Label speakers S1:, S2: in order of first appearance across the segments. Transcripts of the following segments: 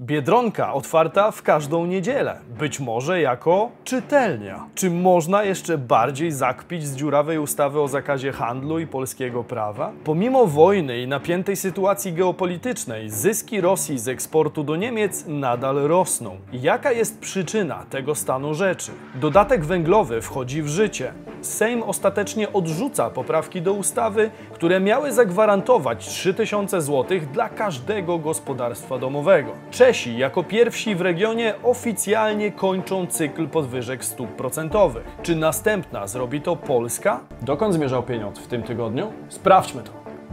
S1: Biedronka otwarta w każdą niedzielę, być może jako czytelnia. Czy można jeszcze bardziej zakpić z dziurawej ustawy o zakazie handlu i polskiego prawa? Pomimo wojny i napiętej sytuacji geopolitycznej, zyski Rosji z eksportu do Niemiec nadal rosną. Jaka jest przyczyna tego stanu rzeczy? Dodatek węglowy wchodzi w życie. Sejm ostatecznie odrzuca poprawki do ustawy, które miały zagwarantować 3000 zł dla każdego gospodarstwa domowego. Czesi jako pierwsi w regionie oficjalnie kończą cykl podwyżek stóp procentowych. Czy następna zrobi to Polska? Dokąd zmierzał pieniądz w tym tygodniu? Sprawdźmy to.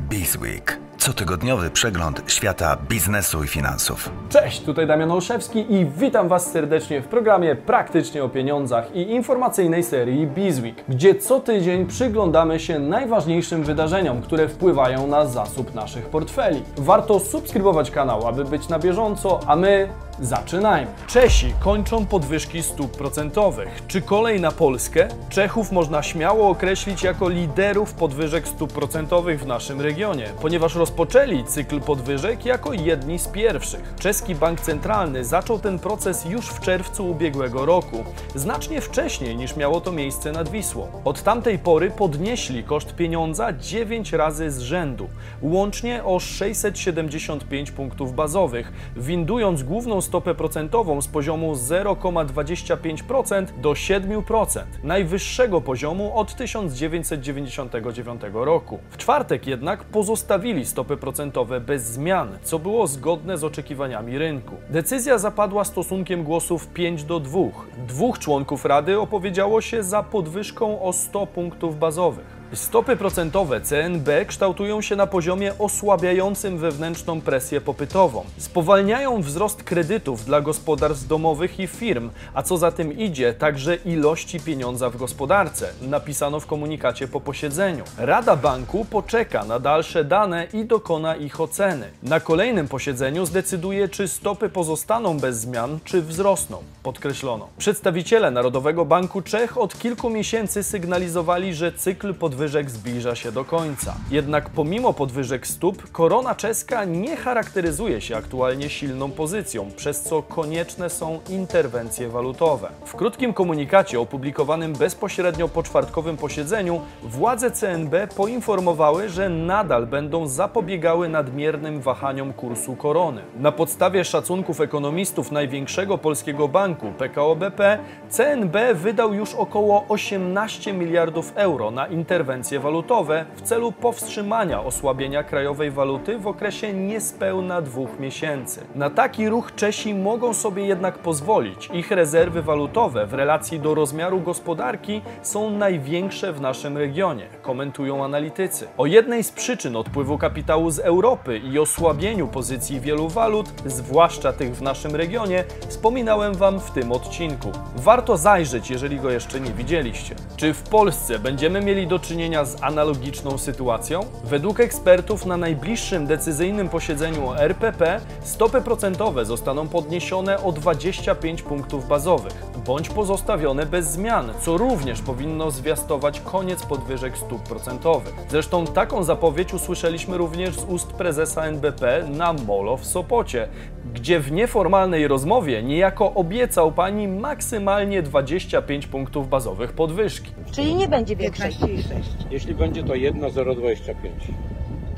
S2: Bizweek. Cotygodniowy przegląd świata biznesu i finansów.
S1: Cześć, tutaj Damian Olszewski i witam Was serdecznie w programie Praktycznie o pieniądzach i informacyjnej serii Bizweek, gdzie co tydzień przyglądamy się najważniejszym wydarzeniom, które wpływają na zasób naszych portfeli. Warto subskrybować kanał, aby być na bieżąco, a my Zaczynajmy. Czesi kończą podwyżki stóp procentowych. Czy kolej na Polskę? Czechów można śmiało określić jako liderów podwyżek stóp procentowych w naszym regionie, ponieważ rozpoczęli cykl podwyżek jako jedni z pierwszych. Czeski Bank Centralny zaczął ten proces już w czerwcu ubiegłego roku, znacznie wcześniej niż miało to miejsce nad Wisłą. Od tamtej pory podnieśli koszt pieniądza 9 razy z rzędu, łącznie o 675 punktów bazowych, windując główną stopę procentową z poziomu 0,25% do 7%, najwyższego poziomu od 1999 roku. W czwartek jednak pozostawili stopy procentowe bez zmian, co było zgodne z oczekiwaniami rynku. Decyzja zapadła stosunkiem głosów 5 do 2. Dwóch członków Rady opowiedziało się za podwyżką o 100 punktów bazowych. Stopy procentowe CNB kształtują się na poziomie osłabiającym wewnętrzną presję popytową. Spowalniają wzrost kredytów dla gospodarstw domowych i firm, a co za tym idzie, także ilości pieniądza w gospodarce, napisano w komunikacie po posiedzeniu. Rada Banku poczeka na dalsze dane i dokona ich oceny. Na kolejnym posiedzeniu zdecyduje, czy stopy pozostaną bez zmian, czy wzrosną, podkreślono. Przedstawiciele Narodowego Banku Czech od kilku miesięcy sygnalizowali, że cykl pod podwyżek zbliża się do końca. Jednak pomimo podwyżek stóp, korona czeska nie charakteryzuje się aktualnie silną pozycją, przez co konieczne są interwencje walutowe. W krótkim komunikacie opublikowanym bezpośrednio po czwartkowym posiedzeniu władze CNB poinformowały, że nadal będą zapobiegały nadmiernym wahaniom kursu korony. Na podstawie szacunków ekonomistów największego polskiego banku PKO BP, CNB wydał już około 18 miliardów euro na interwencje interwencje walutowe w celu powstrzymania osłabienia krajowej waluty w okresie niespełna dwóch miesięcy. Na taki ruch Czesi mogą sobie jednak pozwolić. Ich rezerwy walutowe w relacji do rozmiaru gospodarki są największe w naszym regionie, komentują analitycy. O jednej z przyczyn odpływu kapitału z Europy i osłabieniu pozycji wielu walut, zwłaszcza tych w naszym regionie, wspominałem Wam w tym odcinku. Warto zajrzeć, jeżeli go jeszcze nie widzieliście. Czy w Polsce będziemy mieli do czynienia czynienia z analogiczną sytuacją? Według ekspertów na najbliższym decyzyjnym posiedzeniu RPP stopy procentowe zostaną podniesione o 25 punktów bazowych, bądź pozostawione bez zmian, co również powinno zwiastować koniec podwyżek stóp procentowych. Zresztą taką zapowiedź usłyszeliśmy również z ust prezesa NBP na Molo w Sopocie, gdzie w nieformalnej rozmowie niejako obiecał pani maksymalnie 25 punktów bazowych podwyżki.
S3: Czyli nie będzie większej.
S4: 15,6. Jeśli będzie to 1,025.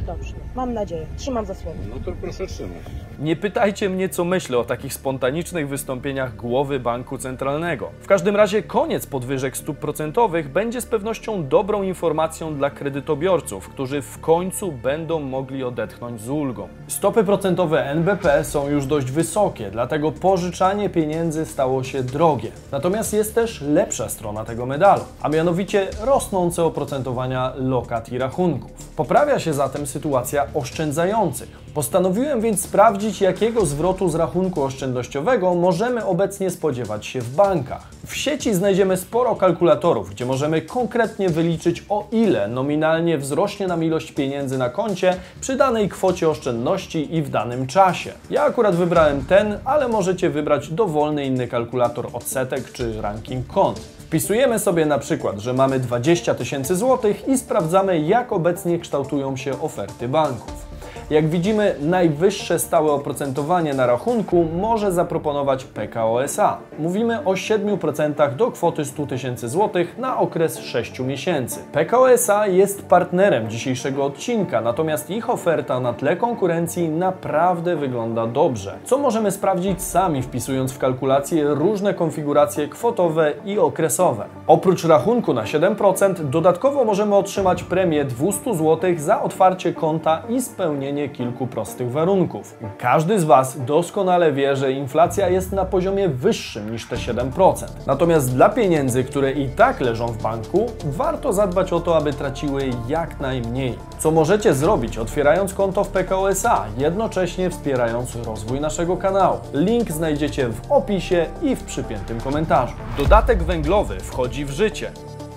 S3: Dobrze, mam nadzieję. Trzymam za słowo.
S4: No to proszę trzymać.
S1: Nie pytajcie mnie, co myślę o takich spontanicznych wystąpieniach głowy banku centralnego. W każdym razie koniec podwyżek stóp procentowych będzie z pewnością dobrą informacją dla kredytobiorców, którzy w końcu będą mogli odetchnąć z ulgą. Stopy procentowe NBP są już dość wysokie, dlatego pożyczanie pieniędzy stało się drogie. Natomiast jest też lepsza strona tego medalu, a mianowicie rosnące oprocentowania lokat i rachunków. Poprawia się zatem sytuacja oszczędzających. Postanowiłem więc sprawdzić, jakiego zwrotu z rachunku oszczędnościowego możemy obecnie spodziewać się w bankach. W sieci znajdziemy sporo kalkulatorów, gdzie możemy konkretnie wyliczyć, o ile nominalnie wzrośnie nam ilość pieniędzy na koncie przy danej kwocie oszczędności i w danym czasie. Ja akurat wybrałem ten, ale możecie wybrać dowolny inny kalkulator odsetek czy ranking kont. Wpisujemy sobie na przykład, że mamy 20 tysięcy złotych i sprawdzamy, jak obecnie kształtują się oferty banków. Jak widzimy, najwyższe stałe oprocentowanie na rachunku może zaproponować PKO SA. Mówimy o 7% do kwoty 100 tysięcy złotych na okres 6 miesięcy. PKO SA jest partnerem dzisiejszego odcinka, natomiast ich oferta na tle konkurencji naprawdę wygląda dobrze. Co możemy sprawdzić sami wpisując w kalkulację różne konfiguracje kwotowe i okresowe. Oprócz rachunku na 7%, dodatkowo możemy otrzymać premię 200 zł za otwarcie konta i spełnienie kilku prostych warunków. Każdy z Was doskonale wie, że inflacja jest na poziomie wyższym niż te 7%. Natomiast dla pieniędzy, które i tak leżą w banku, warto zadbać o to, aby traciły jak najmniej. Co możecie zrobić otwierając konto w PKO SA, jednocześnie wspierając rozwój naszego kanału. Link znajdziecie w opisie i w przypiętym komentarzu. Dodatek węglowy wchodzi w życie.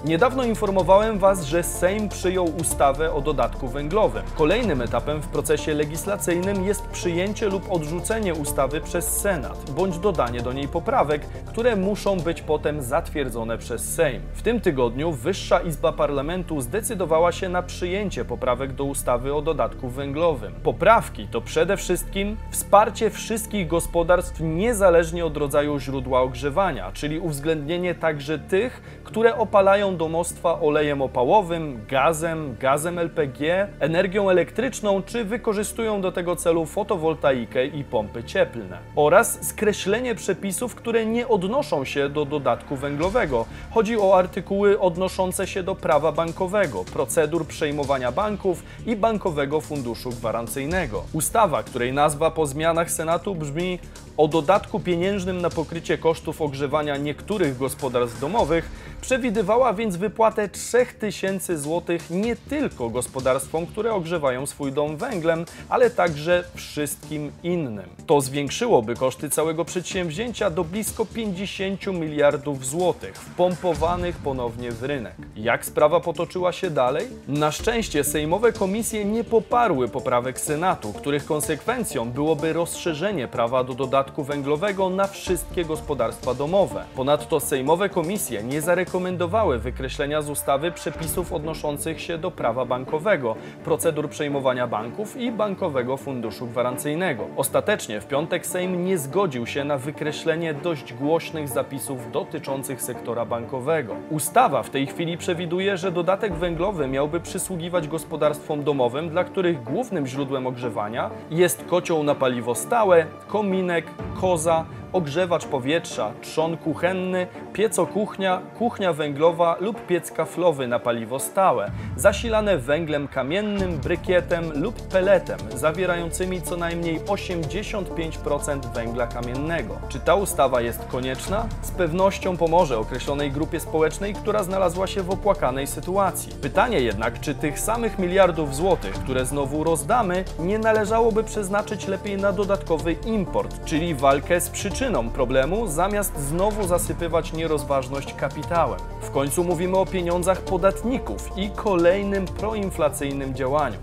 S1: Niedawno informowałem Was, że Sejm przyjął ustawę o dodatku węglowym. Kolejnym etapem w procesie legislacyjnym jest przyjęcie lub odrzucenie ustawy przez Senat, bądź dodanie do niej poprawek, które muszą być potem zatwierdzone przez Sejm. W tym tygodniu Wyższa Izba Parlamentu zdecydowała się na przyjęcie poprawek do ustawy o dodatku węglowym. Poprawki to przede wszystkim wsparcie wszystkich gospodarstw niezależnie od rodzaju źródła ogrzewania, czyli uwzględnienie także tych, które opalają domostwa olejem opałowym, gazem, gazem LPG, energią elektryczną czy wykorzystują do tego celu fotowoltaikę i pompy cieplne. Oraz skreślenie przepisów, które nie odnoszą się do dodatku węglowego. Chodzi o artykuły odnoszące się do prawa bankowego, procedur przejmowania banków i bankowego funduszu gwarancyjnego. Ustawa, której nazwa po zmianach Senatu brzmi o dodatku pieniężnym na pokrycie kosztów ogrzewania niektórych gospodarstw domowych przewidywała więc wypłatę 3000 zł nie tylko gospodarstwom, które ogrzewają swój dom węglem, ale także wszystkim innym. To zwiększyłoby koszty całego przedsięwzięcia do blisko 50 miliardów złotych, wpompowanych ponownie w rynek. Jak sprawa potoczyła się dalej? Na szczęście sejmowe komisje nie poparły poprawek Senatu, których konsekwencją byłoby rozszerzenie prawa do dodatku węglowego na wszystkie gospodarstwa domowe. Ponadto sejmowe komisje nie zarekomendowały wykreślenia z ustawy przepisów odnoszących się do prawa bankowego, procedur przejmowania banków i bankowego funduszu gwarancyjnego. Ostatecznie w piątek Sejm nie zgodził się na wykreślenie dość głośnych zapisów dotyczących sektora bankowego. Ustawa w tej chwili przewiduje, że dodatek węglowy miałby przysługiwać gospodarstwom domowym, dla których głównym źródłem ogrzewania jest kocioł na paliwo stałe, kominek, koza, ogrzewacz powietrza, trzon kuchenny, pieco-kuchnia, kuchnia węglowa lub piec kaflowy na paliwo stałe, zasilane węglem kamiennym, brykietem lub peletem, zawierającymi co najmniej 85% węgla kamiennego. Czy ta ustawa jest konieczna? Z pewnością pomoże określonej grupie społecznej, która znalazła się w opłakanej sytuacji. Pytanie jednak, czy tych samych miliardów złotych, które znowu rozdamy, nie należałoby przeznaczyć lepiej na dodatkowy import, czyli walkę z przyczyną problemu, zamiast znowu zasypywać nierozważność kapitałem. W końcu mówimy o pieniądzach podatników i kolejnym proinflacyjnym działaniu.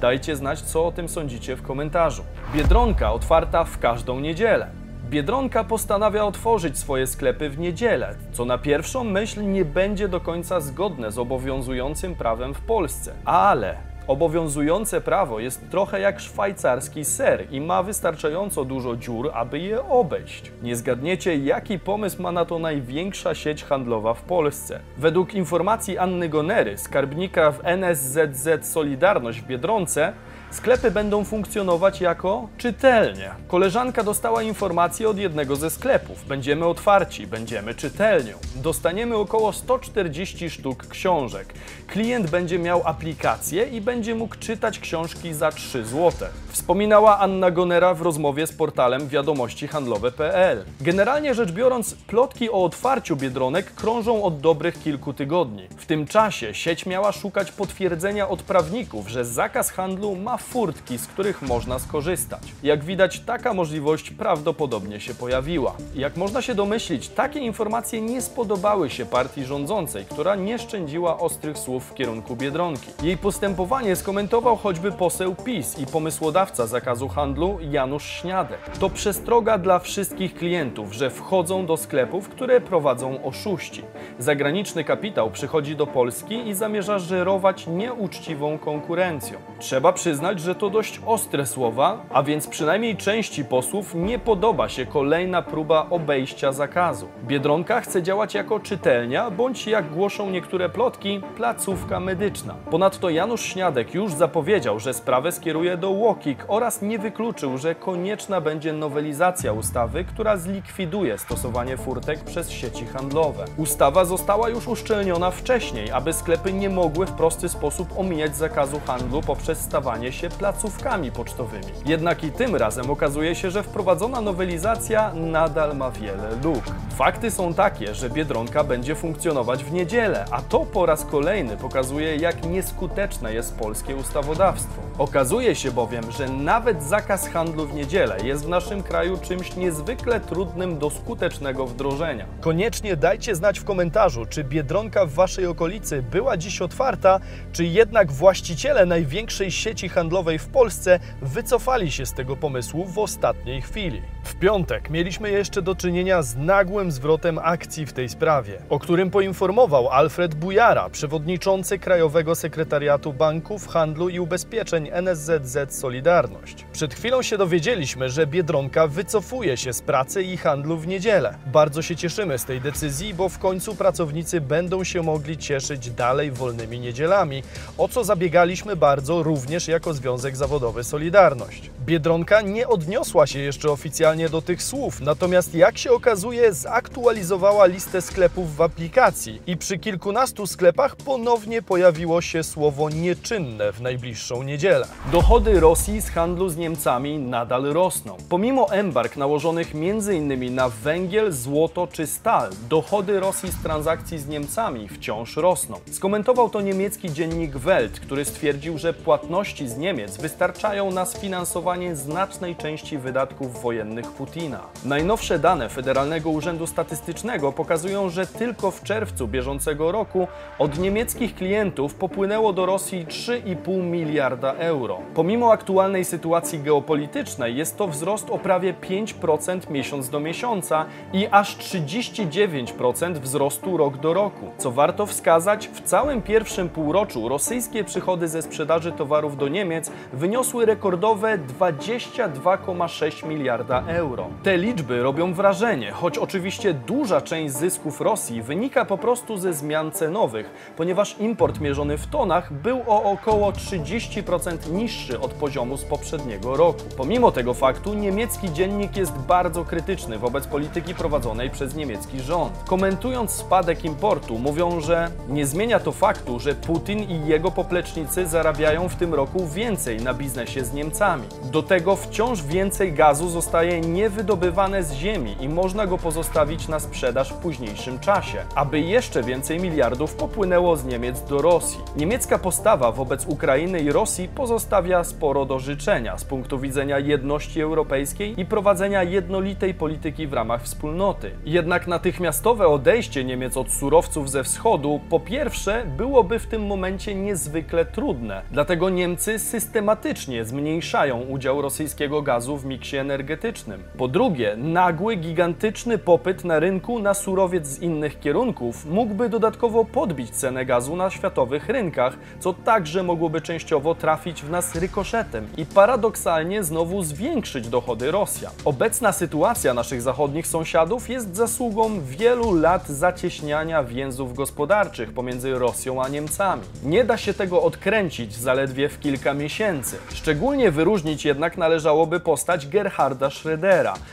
S1: Dajcie znać, co o tym sądzicie w komentarzu. Biedronka otwarta w każdą niedzielę. Biedronka postanawia otworzyć swoje sklepy w niedzielę, co na pierwszą myśl nie będzie do końca zgodne z obowiązującym prawem w Polsce. Ale Obowiązujące prawo jest trochę jak szwajcarski ser i ma wystarczająco dużo dziur, aby je obejść. Nie zgadniecie, jaki pomysł ma na to największa sieć handlowa w Polsce. Według informacji Anny Gonery, skarbnika w NSZZ Solidarność w Biedronce, Sklepy będą funkcjonować jako czytelnie. Koleżanka dostała informację od jednego ze sklepów. Będziemy otwarci, będziemy czytelnią. Dostaniemy około 140 sztuk książek. Klient będzie miał aplikację i będzie mógł czytać książki za 3 zł. Wspominała Anna Gonera w rozmowie z portalem wiadomości handlowe.pl. Generalnie rzecz biorąc, plotki o otwarciu biedronek krążą od dobrych kilku tygodni. W tym czasie sieć miała szukać potwierdzenia od prawników, że zakaz handlu ma furtki, z których można skorzystać. Jak widać, taka możliwość prawdopodobnie się pojawiła. Jak można się domyślić, takie informacje nie spodobały się partii rządzącej, która nie szczędziła ostrych słów w kierunku Biedronki. Jej postępowanie skomentował choćby poseł PiS i pomysłodawca zakazu handlu Janusz Śniadek. To przestroga dla wszystkich klientów, że wchodzą do sklepów, które prowadzą oszuści. Zagraniczny kapitał przychodzi do Polski i zamierza żerować nieuczciwą konkurencją. Trzeba przyznać, przyznać, że to dość ostre słowa, a więc przynajmniej części posłów nie podoba się kolejna próba obejścia zakazu. Biedronka chce działać jako czytelnia, bądź jak głoszą niektóre plotki, placówka medyczna. Ponadto Janusz Śniadek już zapowiedział, że sprawę skieruje do UOKiK oraz nie wykluczył, że konieczna będzie nowelizacja ustawy, która zlikwiduje stosowanie furtek przez sieci handlowe. Ustawa została już uszczelniona wcześniej, aby sklepy nie mogły w prosty sposób omijać zakazu handlu poprzez stawanie się placówkami pocztowymi. Jednak i tym razem okazuje się, że wprowadzona nowelizacja nadal ma wiele luk. Fakty są takie, że Biedronka będzie funkcjonować w niedzielę, a to po raz kolejny pokazuje, jak nieskuteczne jest polskie ustawodawstwo. Okazuje się bowiem, że nawet zakaz handlu w niedzielę jest w naszym kraju czymś niezwykle trudnym do skutecznego wdrożenia. Koniecznie dajcie znać w komentarzu, czy Biedronka w Waszej okolicy była dziś otwarta, czy jednak właściciele największej sieci handlowej w Polsce wycofali się z tego pomysłu w ostatniej chwili. W piątek mieliśmy jeszcze do czynienia z nagłym zwrotem akcji w tej sprawie, o którym poinformował Alfred Bujara, przewodniczący Krajowego Sekretariatu Banków, Handlu i Ubezpieczeń NSZZ Solidarność. Przed chwilą się dowiedzieliśmy, że Biedronka wycofuje się z pracy i handlu w niedzielę. Bardzo się cieszymy z tej decyzji, bo w końcu pracownicy będą się mogli cieszyć dalej wolnymi niedzielami, o co zabiegaliśmy bardzo również jako Związek Zawodowy Solidarność. Biedronka nie odniosła się jeszcze oficjalnie do tych słów, natomiast jak się okazuje, zaktualizowała listę sklepów w aplikacji i przy kilkunastu sklepach ponownie pojawiło się słowo nieczynne w najbliższą niedzielę. Dochody Rosji z handlu z Niemcami nadal rosną. Pomimo embarg nałożonych m.in. na węgiel, złoto czy stal, dochody Rosji z transakcji z Niemcami wciąż rosną. Skomentował to niemiecki dziennik Welt, który stwierdził, że płatności z Niemiec wystarczają na sfinansowanie znacznej części wydatków wojennych Putina. Najnowsze dane Federalnego Urzędu Statystycznego pokazują, że tylko w czerwcu bieżącego roku od niemieckich klientów popłynęło do Rosji 3,5 miliarda euro. Pomimo aktualnej sytuacji geopolitycznej jest to wzrost o prawie 5% miesiąc do miesiąca i aż 39% wzrostu rok do roku. Co warto wskazać, w całym pierwszym półroczu rosyjskie przychody ze sprzedaży towarów do Niemiec wyniosły rekordowe 22,6 miliarda euro. Te liczby robią wrażenie, choć oczywiście duża część zysków Rosji wynika po prostu ze zmian cenowych, ponieważ import mierzony w tonach był o około 30% niższy od poziomu z poprzedniego roku. Pomimo tego faktu niemiecki dziennik jest bardzo krytyczny wobec polityki prowadzonej przez niemiecki rząd. Komentując spadek importu, mówią, że nie zmienia to faktu, że Putin i jego poplecznicy zarabiają w tym roku więcej na biznesie z Niemcami. Do tego wciąż więcej gazu zostaje niewydobywane z ziemi i można go pozostawić na sprzedaż w późniejszym czasie, aby jeszcze więcej miliardów popłynęło z Niemiec do Rosji. Niemiecka postawa wobec Ukrainy i Rosji pozostawia sporo do życzenia z punktu widzenia jedności europejskiej i prowadzenia jednolitej polityki w ramach wspólnoty. Jednak natychmiastowe odejście Niemiec od surowców ze wschodu, po pierwsze, byłoby w tym momencie niezwykle trudne. Dlatego Niemcy systematycznie zmniejszają udział rosyjskiego gazu w miksie energetycznym. Po drugie, nagły, gigantyczny popyt na rynku na surowiec z innych kierunków mógłby dodatkowo podbić cenę gazu na światowych rynkach, co także mogłoby częściowo trafić w nas rykoszetem i paradoksalnie znowu zwiększyć dochody Rosjan. Obecna sytuacja naszych zachodnich sąsiadów jest zasługą wielu lat zacieśniania więzów gospodarczych pomiędzy Rosją a Niemcami. Nie da się tego odkręcić zaledwie w kilka miesięcy. Szczególnie wyróżnić jednak należałoby postać Gerharda Schrödera,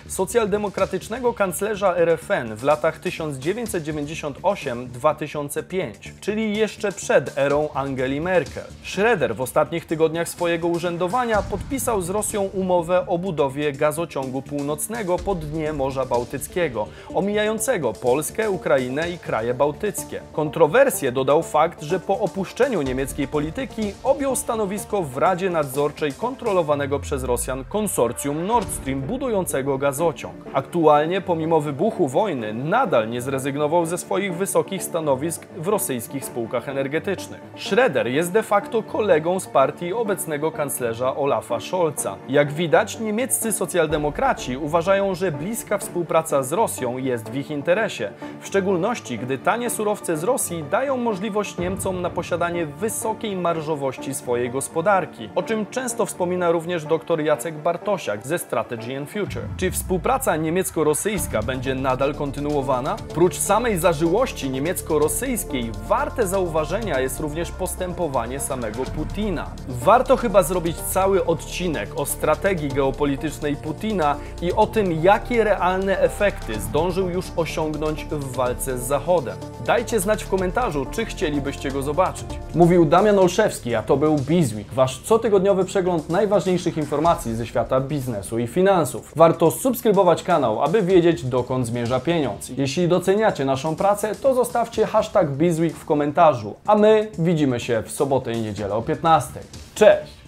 S1: socjaldemokratycznego kanclerza RFN w latach 1998-2005, czyli jeszcze przed erą Angeli Merkel. Schröder w ostatnich tygodniach swojego urzędowania podpisał z Rosją umowę o budowie gazociągu północnego po dnie Morza Bałtyckiego, omijającego Polskę, Ukrainę i kraje bałtyckie. Kontrowersje dodał fakt, że po opuszczeniu niemieckiej polityki objął stanowisko w Radzie Nadzorczej kontrolowanego przez Rosjan konsorcjum Nord Stream, budującego gazociąg. Aktualnie, pomimo wybuchu wojny, nadal nie zrezygnował ze swoich wysokich stanowisk w rosyjskich spółkach energetycznych. Schroeder jest de facto kolegą z partii obecnego kanclerza Olafa Scholza. Jak widać, niemieccy socjaldemokraci uważają, że bliska współpraca z Rosją jest w ich interesie, w szczególności gdy tanie surowce z Rosji dają możliwość Niemcom na posiadanie wysokiej marżowości swojej gospodarki, o czym często wspomina również dr Jacek Bartosiak ze Strategy and Future. Czy współpraca niemiecko-rosyjska będzie nadal kontynuowana? Prócz samej zażyłości niemiecko-rosyjskiej, warte zauważenia jest również postępowanie samego Putina. Warto chyba zrobić cały odcinek o strategii geopolitycznej Putina i o tym, jakie realne efekty zdążył już osiągnąć w walce z Zachodem. Dajcie znać w komentarzu, czy chcielibyście go zobaczyć. Mówił Damian Olszewski, a to był Bizweek, wasz cotygodniowy przegląd najważniejszych informacji ze świata biznesu i finansów. Warto subskrybować kanał, aby wiedzieć, dokąd zmierza pieniądz. Jeśli doceniacie naszą pracę, to zostawcie hashtag Bizweek w komentarzu, a my widzimy się w sobotę i niedzielę o 15. Cześć!